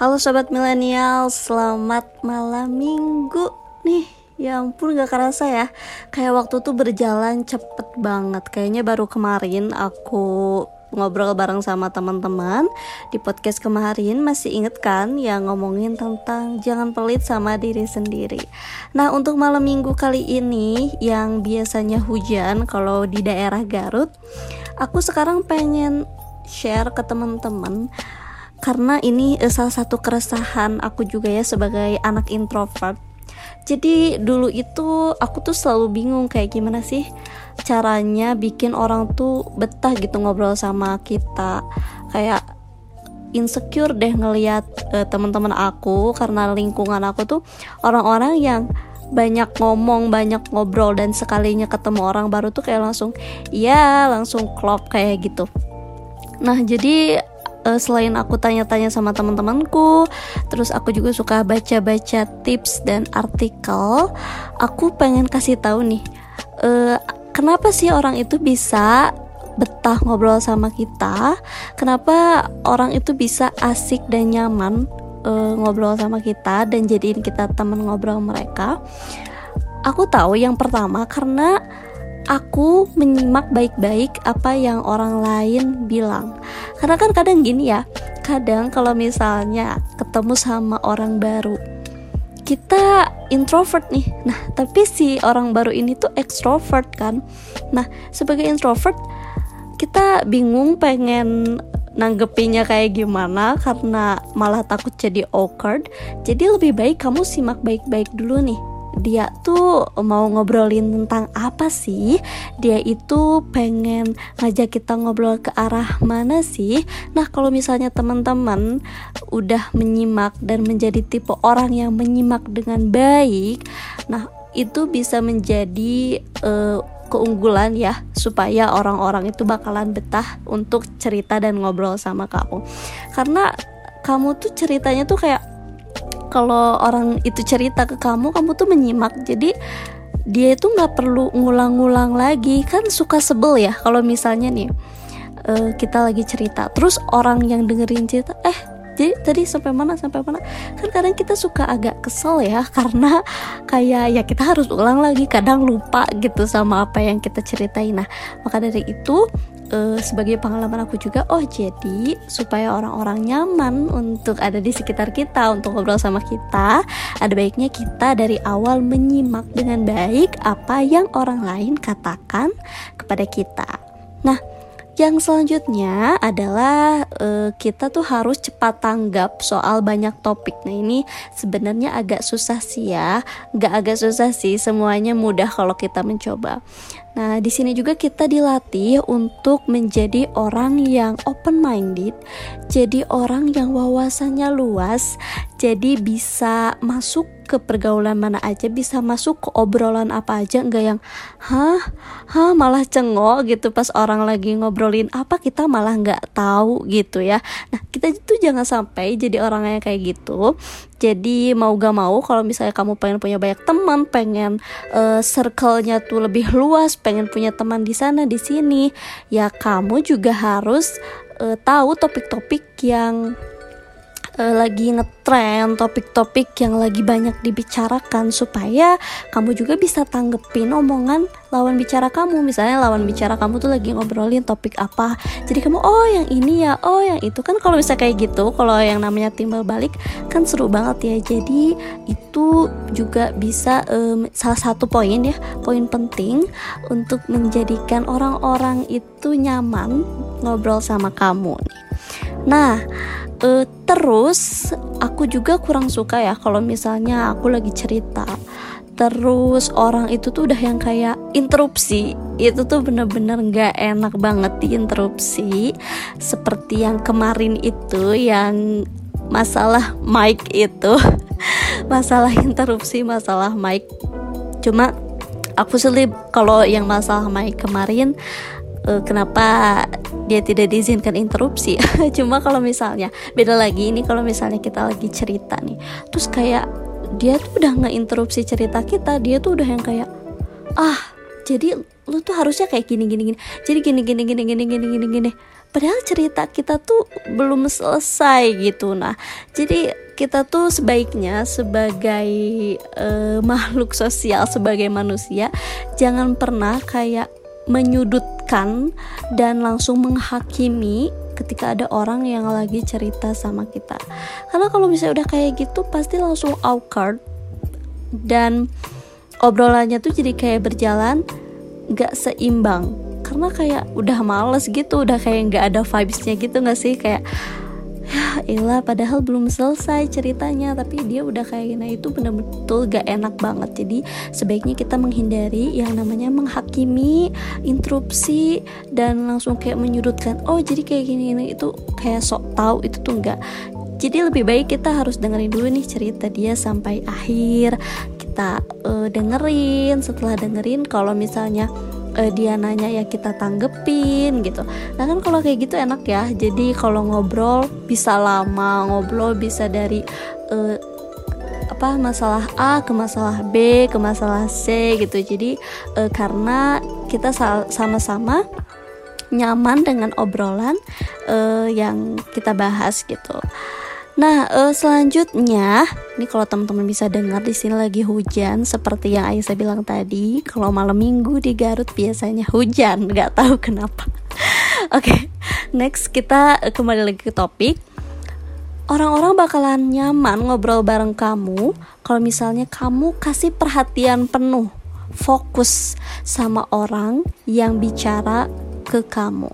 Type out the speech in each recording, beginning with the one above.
Halo sobat milenial, selamat malam minggu. Nih. Ya ampun gak kerasa ya. Kayak waktu tuh berjalan cepet banget. Kayaknya baru kemarin aku ngobrol bareng sama teman-teman Di podcast kemarin. Masih inget kan Yang ngomongin tentang jangan pelit sama diri sendiri. Nah untuk malam minggu kali ini Yang biasanya hujan kalau di daerah Garut Aku sekarang pengen share ke teman-teman karena ini uh, salah satu keresahan aku juga ya sebagai anak introvert jadi dulu itu aku tuh selalu bingung kayak gimana sih caranya bikin orang tuh betah gitu ngobrol sama kita kayak insecure deh ngelihat uh, teman-teman aku karena lingkungan aku tuh orang-orang yang banyak ngomong, banyak ngobrol dan sekalinya ketemu orang baru tuh kayak langsung ya langsung klop kayak gitu. Nah, jadi uh, selain aku tanya-tanya sama teman-temanku, terus aku juga suka baca-baca tips dan artikel. Aku pengen kasih tahu nih, uh, kenapa sih orang itu bisa betah ngobrol sama kita? Kenapa orang itu bisa asik dan nyaman uh, ngobrol sama kita dan jadiin kita teman ngobrol mereka? Aku tahu yang pertama karena aku menyimak baik-baik apa yang orang lain bilang. Karena kan kadang gini ya, kadang kalau misalnya ketemu sama orang baru, kita introvert nih. Nah, tapi si orang baru ini tuh extrovert kan. Nah, sebagai introvert kita bingung pengen nanggepinnya kayak gimana karena malah takut jadi awkward. Jadi lebih baik kamu simak baik-baik dulu nih dia tuh mau ngobrolin tentang apa sih? Dia itu pengen ngajak kita ngobrol ke arah mana sih? Nah, kalau misalnya teman-teman udah menyimak dan menjadi tipe orang yang menyimak dengan baik, nah itu bisa menjadi uh, keunggulan ya supaya orang-orang itu bakalan betah untuk cerita dan ngobrol sama kamu. Karena kamu tuh ceritanya tuh kayak kalau orang itu cerita ke kamu kamu tuh menyimak. Jadi dia itu nggak perlu ngulang-ngulang lagi. Kan suka sebel ya kalau misalnya nih uh, kita lagi cerita. Terus orang yang dengerin cerita eh jadi tadi sampai mana sampai mana? Kan kadang kita suka agak kesel ya karena kayak ya kita harus ulang lagi kadang lupa gitu sama apa yang kita ceritain. Nah maka dari itu uh, sebagai pengalaman aku juga oh jadi supaya orang-orang nyaman untuk ada di sekitar kita untuk ngobrol sama kita ada baiknya kita dari awal menyimak dengan baik apa yang orang lain katakan kepada kita. Nah yang selanjutnya adalah uh, kita tuh harus cepat tanggap soal banyak topik. Nah ini sebenarnya agak susah sih ya, nggak agak susah sih, semuanya mudah kalau kita mencoba. Nah, di sini juga kita dilatih untuk menjadi orang yang open minded, jadi orang yang wawasannya luas, jadi bisa masuk ke pergaulan mana aja, bisa masuk ke obrolan apa aja, enggak yang hah, hah? Malah cengok gitu. Pas orang lagi ngobrolin apa kita malah nggak tahu gitu ya. Nah, kita itu jangan sampai jadi orang kayak gitu jadi mau gak mau kalau misalnya kamu pengen punya banyak teman pengen uh, circle-nya tuh lebih luas pengen punya teman di sana di sini ya kamu juga harus uh, tahu topik-topik yang uh, lagi ngetren topik-topik yang lagi banyak dibicarakan supaya kamu juga bisa tanggepin omongan lawan bicara kamu. Misalnya lawan bicara kamu tuh lagi ngobrolin topik apa. Jadi kamu oh yang ini ya oh yang itu. Kan kalau bisa kayak gitu kalau yang namanya timbal balik kan seru banget ya. Jadi itu juga bisa um, salah satu poin ya poin penting untuk menjadikan orang-orang itu nyaman ngobrol sama kamu. nih nah uh, terus aku juga kurang suka ya kalau misalnya aku lagi cerita. Terus orang itu tuh udah yang kayak interupsi. Itu tuh bener-bener gak enak banget diinterupsi. Seperti yang kemarin itu yang masalah mic itu. Masalah interupsi masalah mic. Cuma aku selip kalau yang masalah mic kemarin uh, kenapa dia tidak diizinkan interupsi. Cuma kalau misalnya beda lagi ini kalau misalnya kita lagi cerita nih. Terus kayak dia tuh udah nggak interupsi cerita kita dia tuh udah yang kayak ah jadi lu tuh harusnya kayak gini gini gini. Jadi gini gini gini gini gini gini gini. Padahal cerita kita tuh belum selesai gitu nah. Jadi kita tuh sebaiknya sebagai uh, makhluk sosial sebagai manusia jangan pernah kayak dan langsung menghakimi ketika ada orang yang lagi cerita sama kita. Karena kalau misalnya udah kayak gitu pasti langsung awkward dan obrolannya tuh jadi kayak berjalan gak seimbang. Karena kayak udah males gitu udah kayak gak ada vibesnya gitu gak sih? Kayak ilah padahal belum selesai ceritanya tapi dia udah kayak gini. Itu bener-bener gak enak banget. Jadi sebaiknya kita menghindari yang namanya menghakimi interupsi dan langsung kayak menyudutkan oh jadi kayak gini ini itu kayak sok tahu itu tuh enggak jadi lebih baik kita harus dengerin dulu nih cerita dia sampai akhir. Kita uh, dengerin. Setelah dengerin kalau misalnya uh, dia nanya ya kita tanggepin gitu. Nah kan kalau kayak gitu enak ya. Jadi kalau ngobrol bisa lama ngobrol bisa dari uh, apa masalah A ke masalah B ke masalah C gitu. Jadi uh, karena kita sama-sama nyaman dengan obrolan uh, yang kita bahas gitu Nah, uh, selanjutnya, ini kalau teman-teman bisa dengar di sini lagi hujan seperti yang Aisyah bilang tadi. Kalau malam minggu di Garut biasanya hujan, nggak tahu kenapa. Oke, okay, next kita kembali lagi ke topik. Orang-orang bakalan nyaman ngobrol bareng kamu kalau misalnya kamu kasih perhatian penuh, fokus sama orang yang bicara ke kamu.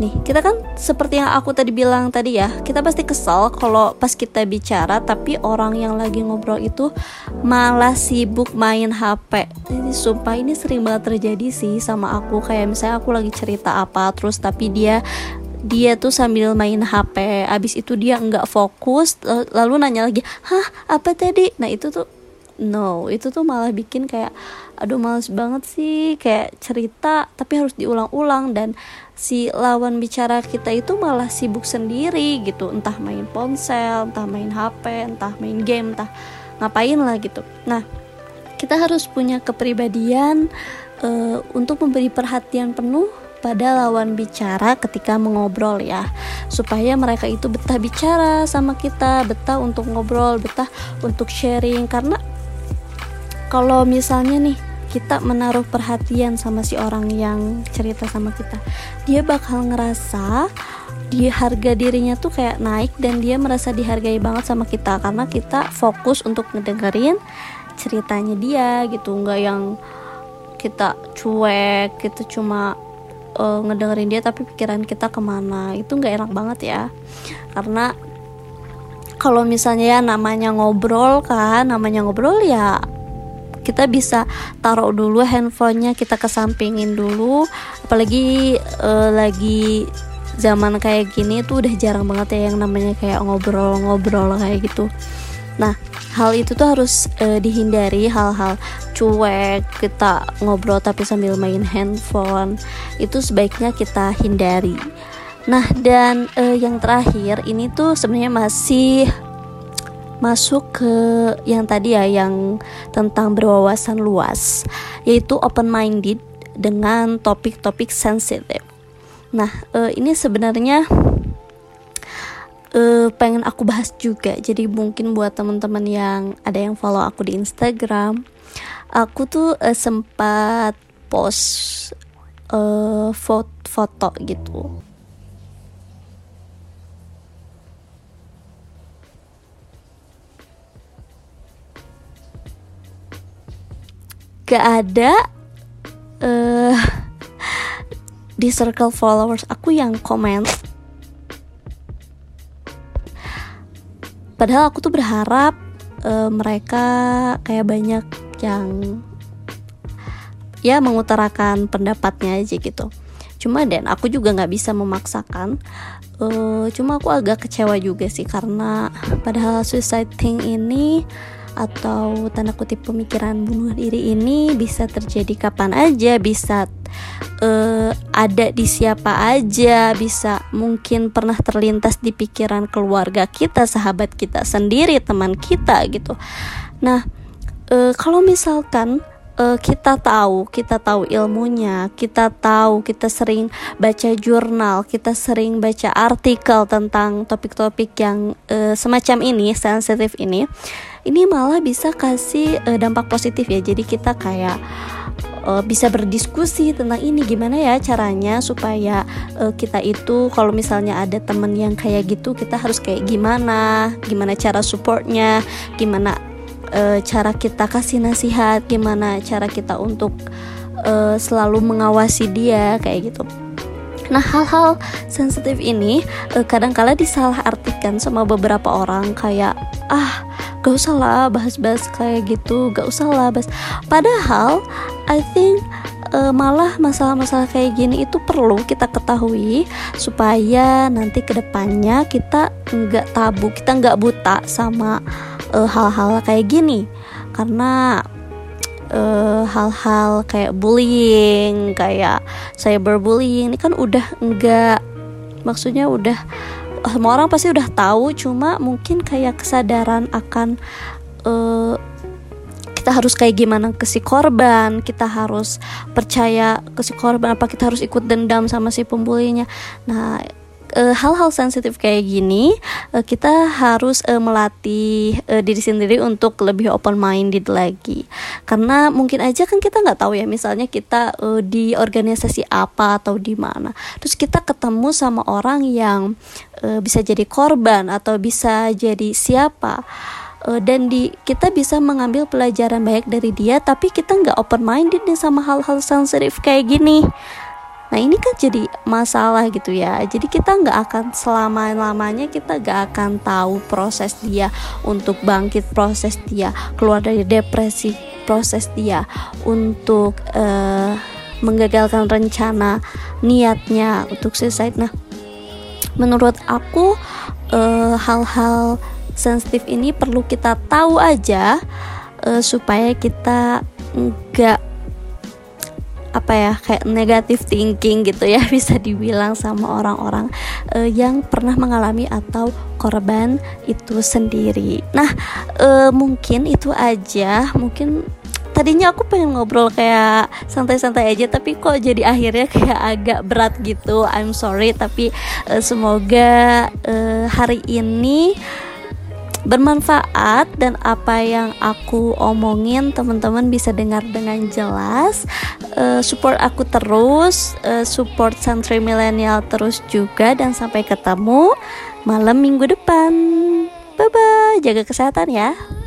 Nih, kita kan seperti yang aku tadi bilang tadi ya, kita pasti kesal kalau pas kita bicara tapi orang yang lagi ngobrol itu malah sibuk main HP. Jadi sumpah ini sering banget terjadi sih sama aku. Kayak misalnya aku lagi cerita apa terus tapi dia dia tuh sambil main HP abis itu dia nggak fokus lalu nanya lagi hah apa tadi? Nah itu tuh no itu tuh malah bikin kayak aduh males banget sih kayak cerita tapi harus diulang-ulang dan si lawan bicara kita itu malah sibuk sendiri gitu. Entah main ponsel entah main HP entah main game entah ngapain lah gitu. Nah kita harus punya kepribadian uh, untuk memberi perhatian penuh pada lawan bicara ketika mengobrol ya. Supaya mereka itu betah bicara sama kita betah untuk ngobrol betah untuk sharing. Karena kalau misalnya nih kita menaruh perhatian sama si orang yang cerita sama kita dia bakal ngerasa di harga dirinya tuh kayak naik dan dia merasa dihargai banget sama kita karena kita fokus untuk ngedengerin ceritanya dia gitu. Nggak yang kita cuek kita cuma uh, ngedengerin dia tapi pikiran kita ke mana. Itu nggak enak banget ya. Karena kalau misalnya ya namanya ngobrol kan namanya ngobrol ya kita bisa taruh dulu handphonenya kita kesampingin dulu. Apalagi uh, lagi zaman kayak gini tuh udah jarang banget ya yang namanya kayak ngobrol-ngobrol kayak gitu. Nah hal itu tuh harus uh, dihindari hal-hal cuek kita ngobrol tapi sambil main handphone itu sebaiknya kita hindari. Nah dan uh, yang terakhir ini tuh sebenarnya masih masuk ke yang tadi ya yang tentang berwawasan luas yaitu open minded dengan topik-topik sensitif. Nah, uh, ini sebenarnya uh, pengen aku bahas juga. Jadi mungkin buat teman-teman yang ada yang follow aku di Instagram, aku tuh uh, sempat post uh, foto, foto gitu gak ada uh, di circle followers aku yang komen. Padahal aku tuh berharap uh, mereka kayak banyak yang ya mengutarakan pendapatnya aja gitu. Cuma dan aku juga nggak bisa memaksakan. Uh, cuma aku agak kecewa juga sih karena padahal suicide thing ini atau tanda kutip pemikiran bunuh diri ini bisa terjadi kapan aja, bisa uh, ada di siapa aja, bisa mungkin pernah terlintas di pikiran keluarga kita, sahabat kita sendiri, teman kita gitu. Nah, uh, kalau misalkan uh, kita tahu, kita tahu ilmunya, kita tahu, kita sering baca jurnal, kita sering baca artikel tentang topik-topik yang uh, semacam ini, sensitif ini, ini malah bisa kasih uh, dampak positif ya. Jadi kita kayak uh, bisa berdiskusi tentang ini gimana ya caranya supaya uh, kita itu kalau misalnya ada temen yang kayak gitu kita harus kayak gimana gimana cara supportnya gimana e, cara kita kasih nasihat gimana cara kita untuk e, selalu mengawasi dia kayak gitu Nah hal-hal sensitif ini uh, kadangkala disalahartikan sama beberapa orang kayak ah gak usah lah bahas-bahas kayak gitu gak usah lah bahas. Padahal I think uh, malah masalah-masalah kayak gini itu perlu kita ketahui supaya nanti ke depannya kita nggak tabu kita nggak buta sama uh, hal-hal kayak gini. Karena uh, hal-hal kayak bullying kayak cyberbullying ini kan udah enggak maksudnya udah semua orang pasti udah tahu cuma mungkin kayak kesadaran akan uh, kita harus kayak gimana ke si korban kita harus percaya ke si korban apa kita harus ikut dendam sama si pembulinya. Nah uh, hal-hal sensitif kayak gini uh, kita harus uh, melatih uh, diri sendiri untuk lebih open minded lagi. Karena mungkin aja kan kita nggak tahu ya misalnya kita uh, di organisasi apa atau di mana. Terus kita ketemu sama orang yang uh, bisa jadi korban atau bisa jadi siapa. Dan di kita bisa mengambil pelajaran baik dari dia tapi kita nggak open minded nih sama hal-hal sensitif kayak gini Nah ini kan jadi masalah gitu ya. Jadi kita nggak akan selama-lamanya kita nggak akan tahu proses dia Untuk bangkit proses dia Keluar dari depresi proses dia Untuk uh, menggagalkan rencana niatnya untuk suicide. Nah menurut aku uh, hal-hal sensitif ini perlu kita tahu aja uh, Supaya kita nggak apa ya kayak negatif thinking gitu ya bisa dibilang sama orang-orang uh, yang pernah mengalami atau korban itu sendiri. Nah, uh, mungkin itu aja. Mungkin tadinya aku pengen ngobrol kayak santai-santai aja tapi kok jadi akhirnya kayak agak berat gitu. I'm sorry tapi uh, semoga uh, hari ini bermanfaat dan apa yang aku omongin teman-teman bisa dengar dengan jelas. Uh, support aku terus uh, support santri milenial terus juga dan sampai ketemu malam minggu depan. Bye bye jaga kesehatan ya